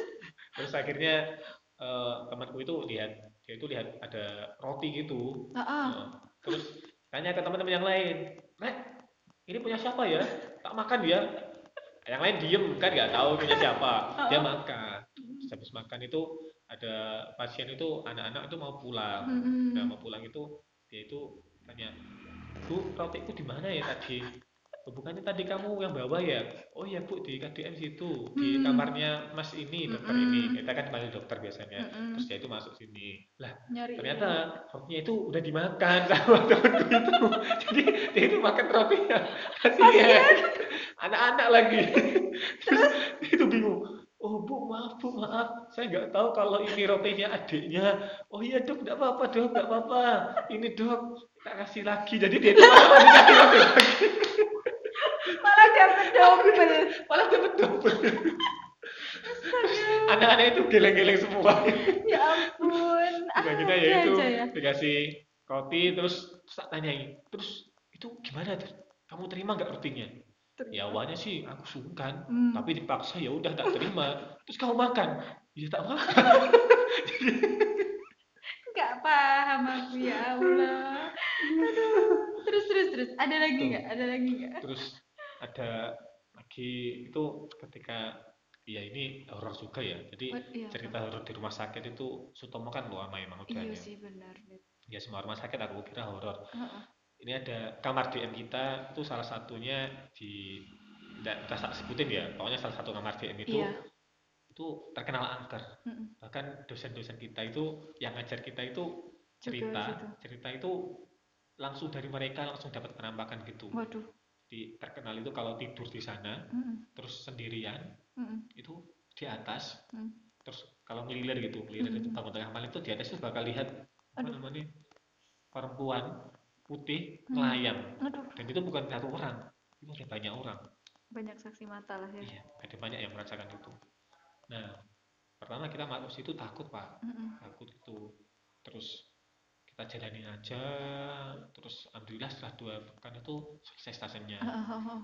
terus akhirnya eh, temanku itu lihat dia itu lihat ada roti gitu. Ah, ah. Nah, terus tanya ke teman-teman yang lain Rek ini punya siapa ya? Tak makan ya? Yang lain diem kan nggak tahu punya siapa. Dia makan. Terus habis makan itu ada pasien itu anak-anak itu mau pulang. Nah mau pulang itu dia itu tanya bu rotiku di mana ya tadi bukannya tadi kamu yang bawa ya? Oh ya bu di KDM situ. Di Hmm. kamarnya mas ini dokter Mm-mm. ini kita kan panggil dokter biasanya. Mm-mm. terus dia itu masuk sini. Lah nyari. ternyata rotinya itu udah dimakan sama temanku itu. Jadi dia itu makan rotinya kasihan. Anak-anak lagi. Terus dia itu bingung. Oh bu maaf bu maaf. Saya nggak tahu kalau ini rotinya adiknya. Oh iya dok nggak apa-apa dok nggak apa-apa. Ini dok tak kasih lagi. Jadi dia itu malah masih kasih roti lagi double malah dapat double anak-anak itu geleng-geleng semua. Ya ampun. Nah, kita ya itu ya. dikasih roti terus terus tak tanyain terus itu gimana terus kamu terima nggak rotinya? Ya awalnya sih aku sungkan Hmm. tapi dipaksa ya udah tak terima. Terus kamu makan? Ya tak makan. Nggak paham aku ya Allah. Aduh. Terus terus terus. Ada lagi nggak? Ada lagi nggak? Terus ada lagi itu ketika ya ini horor juga ya. Jadi Oh, iya, cerita horor. di rumah sakit itu Sutomo kan lama emang iya udahnya sih benar ya semua rumah sakit aku kira horor. Heeh. ini ada kamar DM kita itu salah satunya di tidak kita sebutin ya pokoknya salah satu kamar DM itu Iya. itu terkenal angker. Mm-mm. bahkan dosen-dosen kita itu yang ngajar kita itu cerita. cerita itu langsung dari mereka langsung dapat penampakan gitu. Waduh di terkenal itu kalau tidur di sana Mm-mm. terus sendirian Mm-mm. itu di atas Mm. terus kalau ngelilir gitu ngelilir itu Mm. bangun tengah malam itu di atas itu bakal lihat apa namanya perempuan putih Hmm. melayang aduh dan itu bukan satu orang itu ada banyak orang banyak saksi mata lah ya iya ada banyak yang merasakan itu nah pertama kita masuk situ takut pak Mm-mm. takut itu terus kita jalanin aja. Terus alhamdulillah setelah dua pekan itu selesai stasiunnya ah.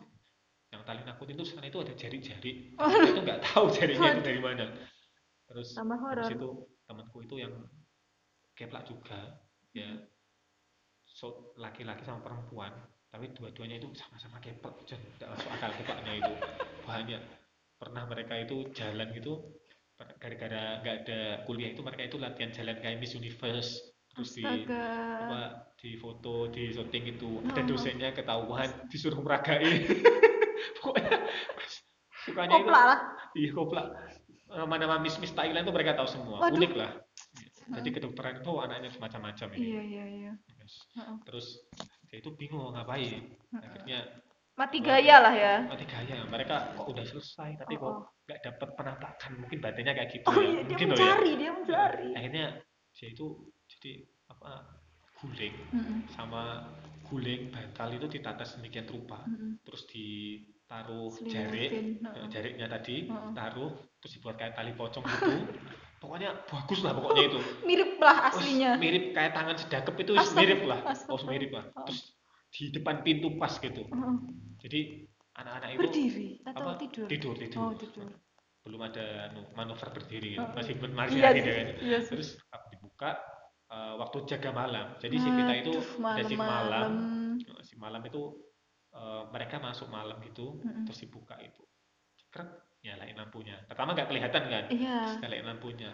yang paling nakutin itu sana itu ada jari-jari. Oh. itu nggak tahu jarinya itu dari mana. Terus tambah habis itu temanku itu yang keplak juga ya. Hmm. so laki-laki sama perempuan tapi dua-duanya itu sama-sama keplak. Dan tidak masuk akal keplaknya itu. Banyak. Pernah mereka itu jalan gitu gara-gara nggak ada kuliah itu mereka itu latihan jalan kayak Miss Universe terus di astaga. apa di foto di syuting itu. Ada Oh. dosennya ketahuan disuruh meragain. Pokoknya sukanya itu lah. Iya koplak. Nama-nama Miss Miss Thailand itu mereka tahu semua. Waduh. unik lah. Jadi kedokteran itu anaknya semacam-macam ini. Iya iya iya. Yes. Heeh. terus dia itu bingung ngapain. Akhirnya mati gaya lah ya. Mati gaya. Mereka kok udah selesai tapi Oh, kok oh. nggak dapat penampakan mungkin badannya kayak gitu oh ya. iya dia mungkin ya. mencari dia mencari akhirnya dia itu jadi apa guling. Mm-mm. sama guling bantal itu ditata sedemikian rupa. Mm-mm. terus ditaruh jarik. Selimutin, eh, heeh. jariknya tadi Heeh. taruh terus dibuat kayak tali pocong gitu. Pokoknya bagus lah pokoknya itu. Mirip lah aslinya. mirip kayak tangan sedakep itu Astaga, mirip lah. Astaga. oh mirip lah. Oh. terus di depan pintu pas gitu. Heeh. jadi anak-anak itu berdiri atau apa, tidur? Tidur tidur. Oh tidur. Belum ada anu, manuver berdiri gitu. Masih masih iya ada sih. kan. Iya terus dibuka eh, waktu jaga malam. Jadi si kita itu Aduh, ada shift malam. Malam-malam. si malam itu eh, mereka masuk malam gitu Mm-mm. terus dibuka itu. Cekrek nyalain lampunya. Pertama nggak kelihatan kan? Iya. Nyalain lampunya.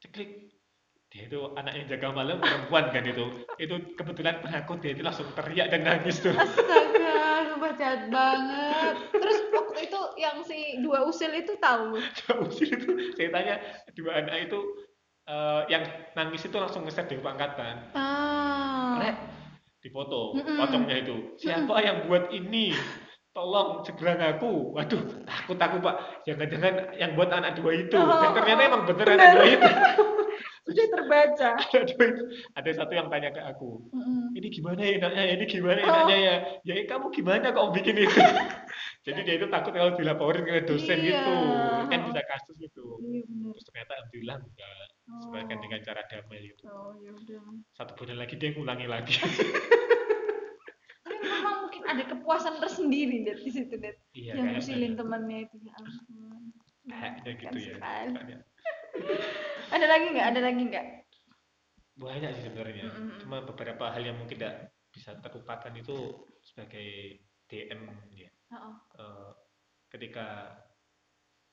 Ceklik dia itu anak yang jaga malam perempuan kan itu. Itu kebetulan penakut dia itu langsung teriak dan nangis tuh. Astaga sumpah jahat banget. Terus waktu itu yang si dua usil itu tahu? Usil itu saya tanya dua anak itu eh, yang nangis itu langsung nge di angkatan ah. Rek di foto Mm-mm. pocongnya itu. Siapa yang buat ini? Tolong segera ngaku. Waduh takut aku pak. Jangan-jangan yang buat anak dua itu. Oh, dan ternyata emang bener bener. anak dua itu. Sudah terbaca. Anak dua itu. Ada satu yang tanya ke aku Mm-mm. ini gimana ya enaknya? Ya? ini gimana Oh. enaknya ya? Ya kamu gimana kok bikin itu jadi dia itu takut kalau dilaporin ke dosen Iya. gitu. Kan bisa kasus gitu iya terus ternyata alhamdulillah enggak oh. sebagian dengan cara damai gitu. Oh ya udah. Satu bulan lagi dia ngulangi lagi. Tapi memang mungkin ada kepuasan tersendiri deh di situ deh iya yang ngusilin temannya itu ya ampun. Gitu Keren ya sekali. Kayaknya. ada lagi nggak? Ada lagi nggak? Banyak sih sebenarnya. Mm-mm. cuma beberapa hal yang mungkin tidak bisa terlupakan itu sebagai DM ya Eh, ketika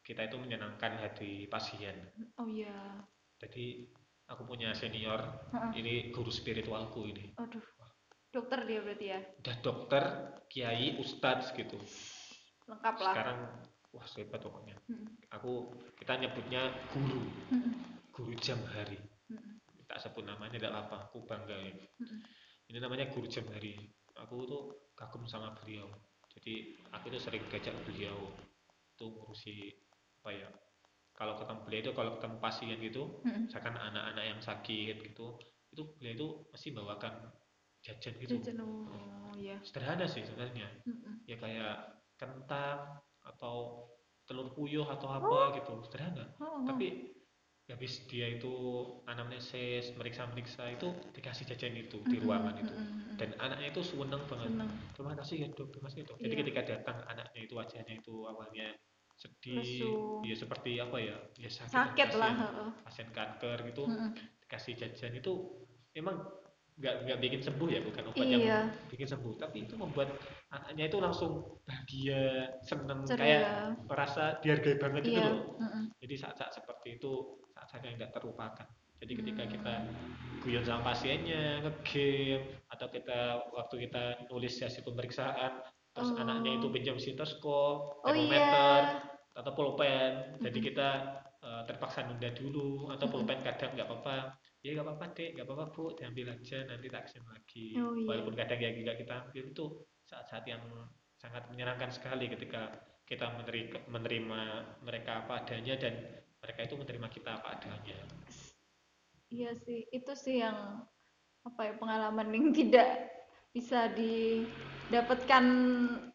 kita itu menyenangkan hati pasien. Oh iya. Jadi aku punya senior Heeh. ini guru spiritualku ini. Aduh. Dokter dia berarti ya? Udah dokter kiai ustadz gitu. Lengkap lah. Sekarang wah hebat pokoknya. Mm-mm. aku kita nyebutnya guru. Mm-mm. guru jam hari. Mm-mm. tak sebut namanya tidak apa aku bangga ini Mm-mm. ini namanya guru jam hari. Aku tuh kagum sama beliau jadi aku tuh sering diajak beliau tuh ngurusi apa ya kalau ketemu beliau itu kalau ketemu pasien gitu Mm-mm. misalkan anak-anak yang sakit gitu itu beliau itu mesti bawakan jajan gitu jajan oh ya sederhana sih sebenarnya Mm-mm. ya kayak kentang atau telur puyuh atau apa gitu sederhana oh, oh. tapi habis dia itu anamnesis meriksa-meriksa itu dikasih jajan itu di Mm-mm, ruangan itu mm-mm, dan anaknya itu seneng banget seneng terima kasih ya dok terima kasih ya dok jadi Iya. ketika datang anaknya itu wajahnya itu awalnya sedih Lesu. ya seperti apa ya ya sakit, sakit lah pasien, kanker gitu Mm-mm. dikasih jajan itu emang nggak nggak bikin sembuh ya bukan obat Iya. yang bikin sembuh tapi itu membuat anaknya itu langsung bahagia seneng Ceria. kayak merasa dihargai banget gitu iya loh Mm-mm. jadi saat-saat seperti itu saat-saat yang tidak terlupakan jadi ketika Hmm. kita guyon sama pasiennya ngegame atau kita waktu kita nulis hasil pemeriksaan terus Oh. anaknya itu pinjam stetoskop oh termometer iya atau pulpen jadi Mm-mm. kita eh, terpaksa nunda dulu atau Mm-mm. pulpen kadang nggak apa-apa ya nggak apa-apa dek nggak apa-apa bu diambil aja nanti tak ke sini lagi Oh, iya. walaupun kadang ya nggak kita ambil itu saat-saat yang sangat menyenangkan sekali ketika kita menerima, menerima mereka apa adanya dan mereka itu menerima kita apa adanya iya sih itu sih yang apa ya pengalaman yang tidak bisa didapatkan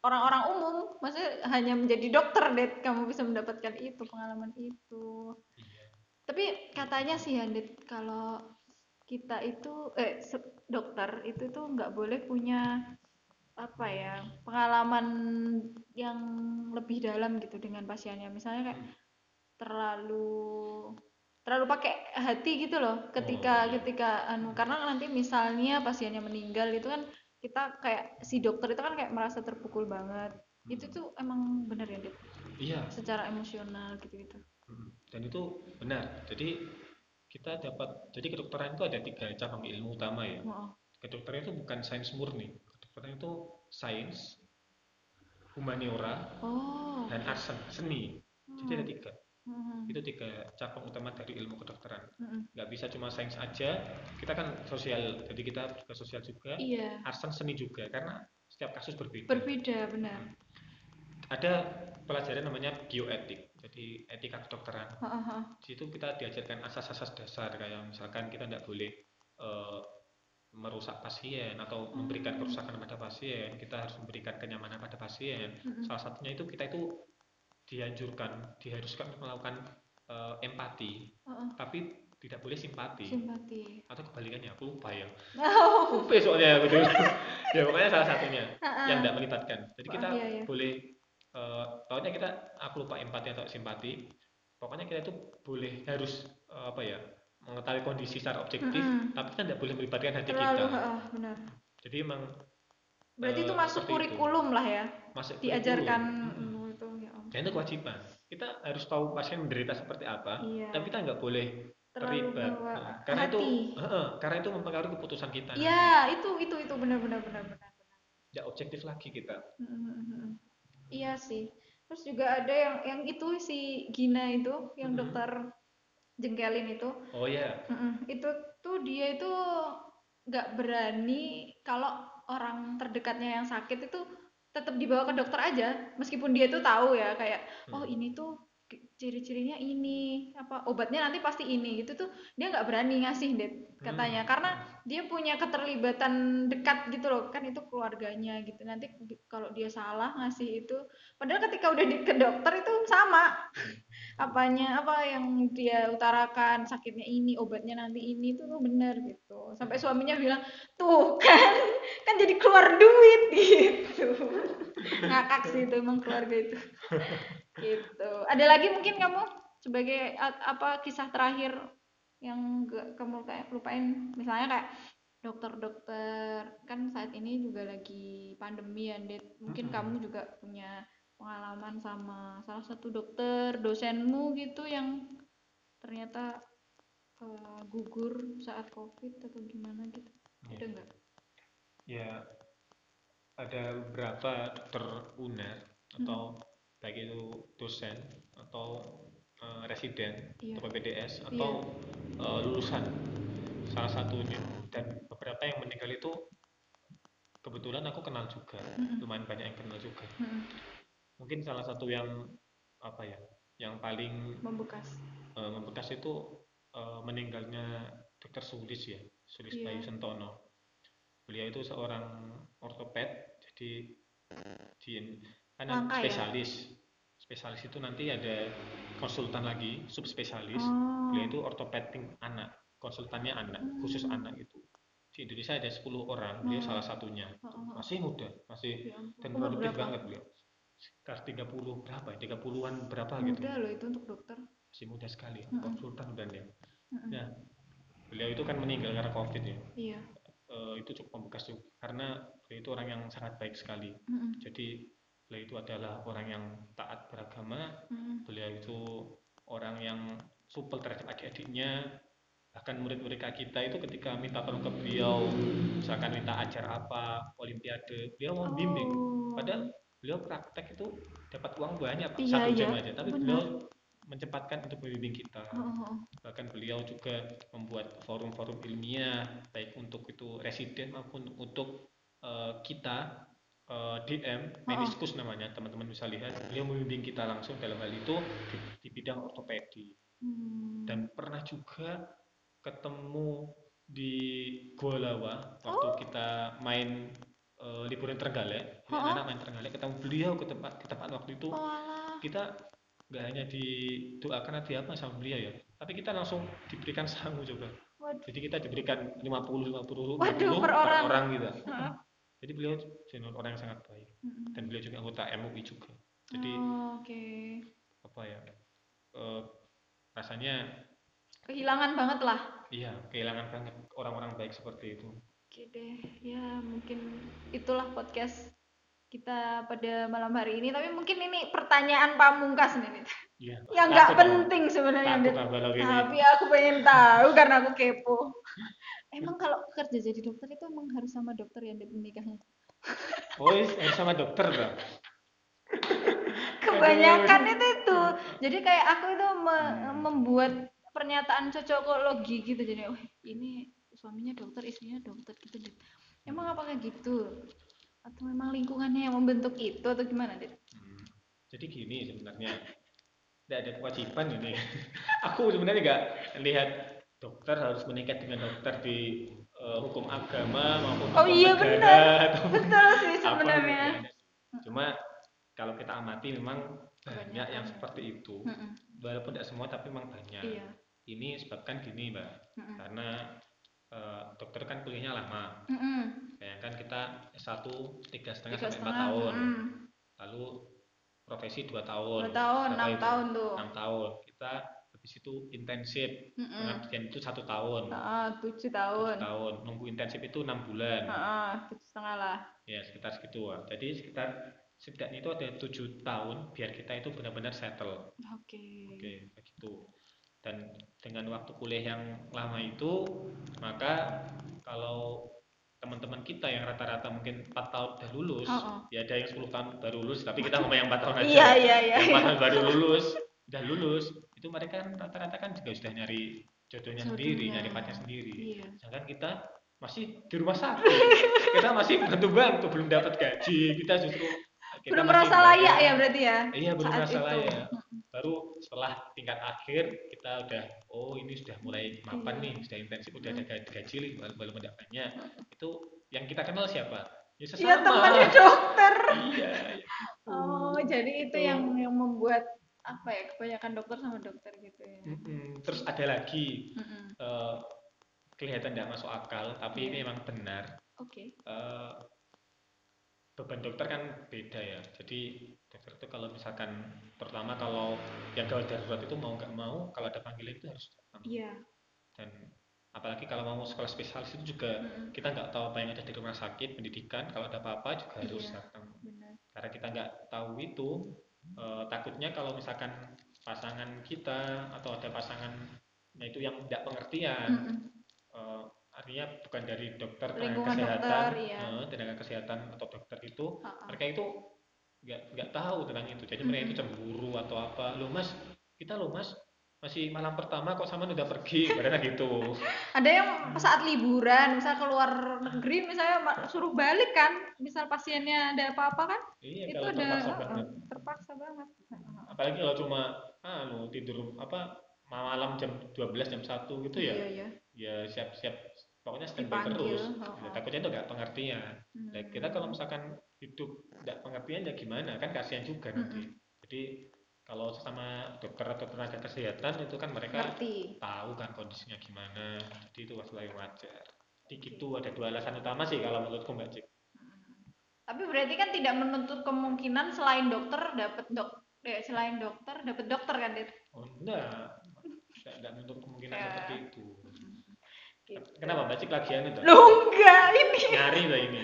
orang-orang umum. Maksudnya hanya menjadi dokter deh kamu bisa mendapatkan itu pengalaman itu. Iya. Tapi katanya sih ya kalau kita itu eh dokter itu tuh nggak boleh punya apa ya pengalaman yang lebih dalam gitu dengan pasiennya. Misalnya kayak Hmm. Terlalu terlalu pakai hati gitu loh ketika Oh, iya. ketika anu karena nanti misalnya pasiennya meninggal itu kan kita kayak si dokter itu kan kayak merasa terpukul banget itu Hmm. tuh emang bener ya Dit? iya secara emosional gitu-gitu Mm. dan itu benar jadi kita dapat jadi kedokteran itu ada tiga cabang ilmu utama ya oh, kedokteran itu bukan sains murni kedokteran itu sains humaniora oh. dan arsen seni jadi ada Hmm. tiga Hmm. itu tiga cabang utama dari ilmu kedokteran Mm-mm. nggak bisa cuma sains aja kita kan sosial jadi kita juga sosial juga Iya, arsen seni juga karena setiap kasus berbeda berbeda benar. ada pelajaran namanya bioetik jadi etika kedokteran Heeh, di situ kita diajarkan asas-asas dasar kayak misalkan kita tidak boleh eh, merusak pasien atau memberikan Hmm. kerusakan pada pasien kita harus memberikan kenyamanan pada pasien Mm-mm. salah satunya itu kita itu dianjurkan diharuskan untuk melakukan eh, empati Heeh, tapi tidak boleh simpati simpati. atau kebalikannya aku lupa ya Oh, lupa soalnya gitu ya pokoknya salah satunya heeh. yang tidak melibatkan jadi Oh, kita iya, iya. boleh eh pokoknya kita aku lupa empati atau simpati pokoknya kita itu boleh harus eh, apa ya mengetahui kondisi secara objektif Mm-mm. tapi kita tidak boleh melibatkan hati Terlalu, kita heeh, benar. jadi emang Berarti itu masuk seperti itu. kurikulum lah ya, masuk diajarkan kurikulum. mm, itu ya Allah. Dan itu kewajiban kita harus tahu pasien menderita seperti apa Iya. tapi kita nggak boleh Terlalu terlibat Nah, karena itu heeh, karena itu mempengaruhi keputusan kita nanti. Iya, itu itu itu benar benar benar benar. tidak objektif lagi kita Mm-mm. Iya sih. Terus juga ada yang yang itu si Gina itu, yang Mm-mm. dokter jengkelin itu. oh ya Mm-mm. Itu tuh dia itu nggak berani kalau orang terdekatnya yang sakit itu tetap dibawa ke dokter aja, meskipun dia tuh tahu ya kayak oh Hmm. ini tuh ciri-cirinya ini apa obatnya nanti pasti ini. Gitu tuh dia nggak berani ngasih deh katanya. Hmm. karena dia punya keterlibatan dekat gitu loh. Kan itu keluarganya gitu. Nanti kalau dia salah ngasih itu. Padahal ketika udah di, ke dokter itu sama. Apanya apa yang dia utarakan sakitnya ini obatnya nanti ini tuh tuh bener gitu. Sampai suaminya bilang tuh kan kan jadi keluar duit gitu ngakak sih itu emang keluarga itu gitu ada lagi mungkin kamu sebagai apa kisah terakhir yang gak kamu kayak lupain misalnya kayak dokter-dokter kan saat ini juga lagi pandemi ya Det. mungkin Mm-mm. kamu juga punya pengalaman sama salah satu dokter dosenmu gitu yang ternyata eh, gugur saat covid atau gimana gitu ada Iya. nggak ya ada beberapa dokter UNER atau baik itu dosen atau eh, residen Iya. atau PPDS atau eh, lulusan salah satunya dan beberapa yang meninggal itu kebetulan aku kenal juga Mm-mm. lumayan banyak yang kenal juga Mm-mm. mungkin salah satu yang apa ya yang paling membekas eh, membekas itu eh, meninggalnya dokter Sulis ya Sulis Iya. Bayu Sentono beliau itu seorang ortoped jadi di kan ya? spesialis spesialis itu nanti ada konsultan lagi subspesialis oh beliau itu ortoped ting- anak konsultannya anak khusus Hmm. anak itu di Indonesia ada 10 orang beliau Oh. salah satunya Oh, masih muda masih Ya dan produktif berapa? banget beliau sekitar 30 berapa ya 30-an berapa gitu muda loh itu untuk dokter masih muda sekali Mm-mm. konsultan dan dia Mm-mm. Nah, beliau itu kan meninggal karena COVID ya. iya Eh, itu cukup membekas juga karena beliau itu orang yang sangat baik sekali. Mm-mm. Jadi beliau itu adalah orang yang taat beragama, Mm-mm. beliau itu orang yang supel terhadap adik-adiknya, bahkan murid-murid kita itu ketika minta tolong ke beliau, misalkan minta ajar apa, olimpiade, beliau mau bimbing. Oh. Padahal beliau praktek itu dapat uang banyak, Pak, Iya, satu jam iya, aja, tapi benar. beliau mencepatkan untuk membimbing kita Oh, oh, oh. bahkan beliau juga membuat forum-forum ilmiah baik untuk itu residen maupun untuk eh, kita eh, DM meniskus namanya teman-teman bisa lihat beliau membimbing kita langsung dalam hal itu di, di bidang ortopedi Hmm. dan pernah juga ketemu di Goa Lawa waktu kita main eh, liburan Trenggalek Oh. anak-anak main Trenggalek ketemu beliau ke tempat ke tempat waktu itu Oh, kita nggak hanya didoakan nanti apa sama beliau ya. Tapi kita langsung diberikan sangu juga Waduh. jadi kita diberikan 50 50 Waduh, 50 per orang. orang. Gitu. Heeh. jadi beliau jenuh orang yang sangat baik. Mm-mm. dan beliau juga anggota MUI juga. Jadi Oh, oke. apa ya eh, rasanya kehilangan banget lah. Iya kehilangan banget orang-orang baik seperti itu. Oke deh. Ya mungkin itulah podcast kita pada malam hari ini. Tapi mungkin ini pertanyaan pamungkas nih Dit. iya. Yang nggak penting sebenarnya Dit. tapi aku pengen tahu karena aku kepo. Emang kalau kerja jadi dokter itu emang harus sama dokter yang menikahnya oh iya, sama dokter bang kebanyakan itu itu jadi kayak aku itu me- Hmm. membuat pernyataan cocokologi gitu. Jadi oh ini suaminya dokter istrinya dokter gitu Dit. emang apakah gitu atau memang lingkungannya yang membentuk itu atau gimana Dit? Hmm, Jadi gini sebenarnya, tidak ada kewajiban ini. Aku sebenarnya nggak lihat dokter harus menikah dengan dokter di eh, hukum agama maupun Oh iya, benar. atau betul sih apa sebenarnya gitu, nggak ada. Cuma kalau kita amati memang banyak Kebanyakan. yang seperti itu. Mm-mm. Walaupun tidak semua tapi memang banyak. iya Ini sebabkan gini mbak, Mm-mm. karena eh, dokter kan kuliahnya lama. Mm-mm. Bayangkan kita S1 tiga setengah sampai empat tahun, mm. lalu profesi dua tahun. dua tahun enam tahun tuh. Enam tahun. Kita habis itu intensif Mm-mm. pengertian itu satu tahun. Ah, tujuh tahun. Tahun. Nunggu intensif itu enam bulan. Tujuh setengah lah. Ya sekitar segitu. Lah. jadi sekitar setidaknya itu ada tujuh tahun biar kita itu benar-benar settle. Oke. Oke begitu dan dengan waktu kuliah yang lama itu maka kalau teman-teman kita yang rata-rata mungkin 4 tahun udah lulus Oh, oh. ya ada yang 10 tahun baru lulus tapi kita ngomong yang 4 tahun aja. Iya iya iya yang empat tahun baru lulus udah lulus itu mereka kan rata-rata kan juga sudah nyari jodohnya sendiri Jodohnya. nyari pacar sendiri. Iya. Sedangkan kita masih di rumah sakit. Kita masih bantu-bantu belum dapat gaji. Kita justru kita belum merasa layak ya berarti ya iya belum merasa itu. layak. Baru setelah tingkat akhir kita udah oh ini sudah mulai mapan Iya. nih sudah intensif udah ada gaji, walaupun tidak banyak itu yang kita kenal siapa? Ya sesama. Iya temannya dokter. Iya ya. Oh jadi itu Gitu. yang yang membuat apa ya kebanyakan dokter sama dokter gitu ya? Mm-mm. terus ada lagi. Mm-mm. eh, kelihatan tidak masuk akal tapi ini Iya. memang benar. Oke. Eh, beban dokter kan beda ya. Jadi dokter itu kalau misalkan terutama kalau yang gawat darurat itu mau nggak mau kalau ada panggilan itu harus datang. Iya. Dan apalagi kalau mau sekolah spesialis itu juga Mm-mm. kita nggak tahu apa yang ada di rumah sakit pendidikan kalau ada apa-apa juga harus Iya. datang benar karena kita nggak tahu itu eh, takutnya kalau misalkan pasangan kita atau ada pasangan nah itu yang tidak pengertian Mm-mm. eh, artinya bukan dari dokter tenaga kesehatan dokter, eh, tenaga kesehatan atau dokter itu Ha-ha. mereka itu nggak nggak tahu tentang itu jadi mereka itu cemburu atau apa lo mas kita lo mas masih malam pertama kok sama udah pergi? Karena gitu ada yang saat liburan misal keluar negeri misalnya suruh balik kan? Misal pasiennya ada apa-apa kan? Iya itu udah terpaksa banget. terpaksa banget. Apalagi kalau cuma ah lo tidur apa malam jam 12 jam 1 gitu ya. Iya iya. Ya siap-siap pokoknya standby terus. oh, Ya, takutnya itu nggak pengertian. Hmm. Nah, kita kalau misalkan hidup nggak pengertian ya gimana? Kan kasihan juga nanti. Jadi kalau sama dokter atau tenaga kesehatan itu kan mereka ngerti. tahu kan kondisinya gimana. Jadi itu yang wajar. Jadi gitu ada dua alasan utama sih kalau menurutku mbak Cik. Tapi berarti kan tidak menuntut kemungkinan selain dokter dapat dok eh, selain dokter dapat dokter kan Dit? oh enggak. Enggak menutup kemungkinan Ya. seperti itu. Gitu. kenapa mbak Cik lagi anu tuh Loh enggak ini. Nyari lah ini.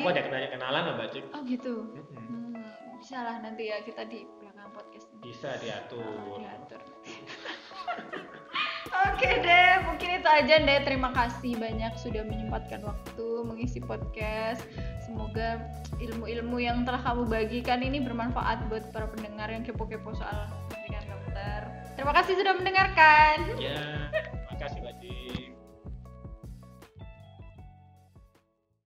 Aku ada kenalan mbak Cik. Oh gitu. Mm-mm. hmm, bisa lah nanti ya kita di belakang podcast bisa diatur diatur Oke deh, mungkin itu aja deh. Terima kasih banyak sudah menyempatkan waktu mengisi podcast. Semoga ilmu-ilmu yang telah kamu bagikan ini bermanfaat buat para pendengar yang kepo-kepo soal pendidikan dokter. Terima kasih sudah mendengarkan. ya makasih mbak Cik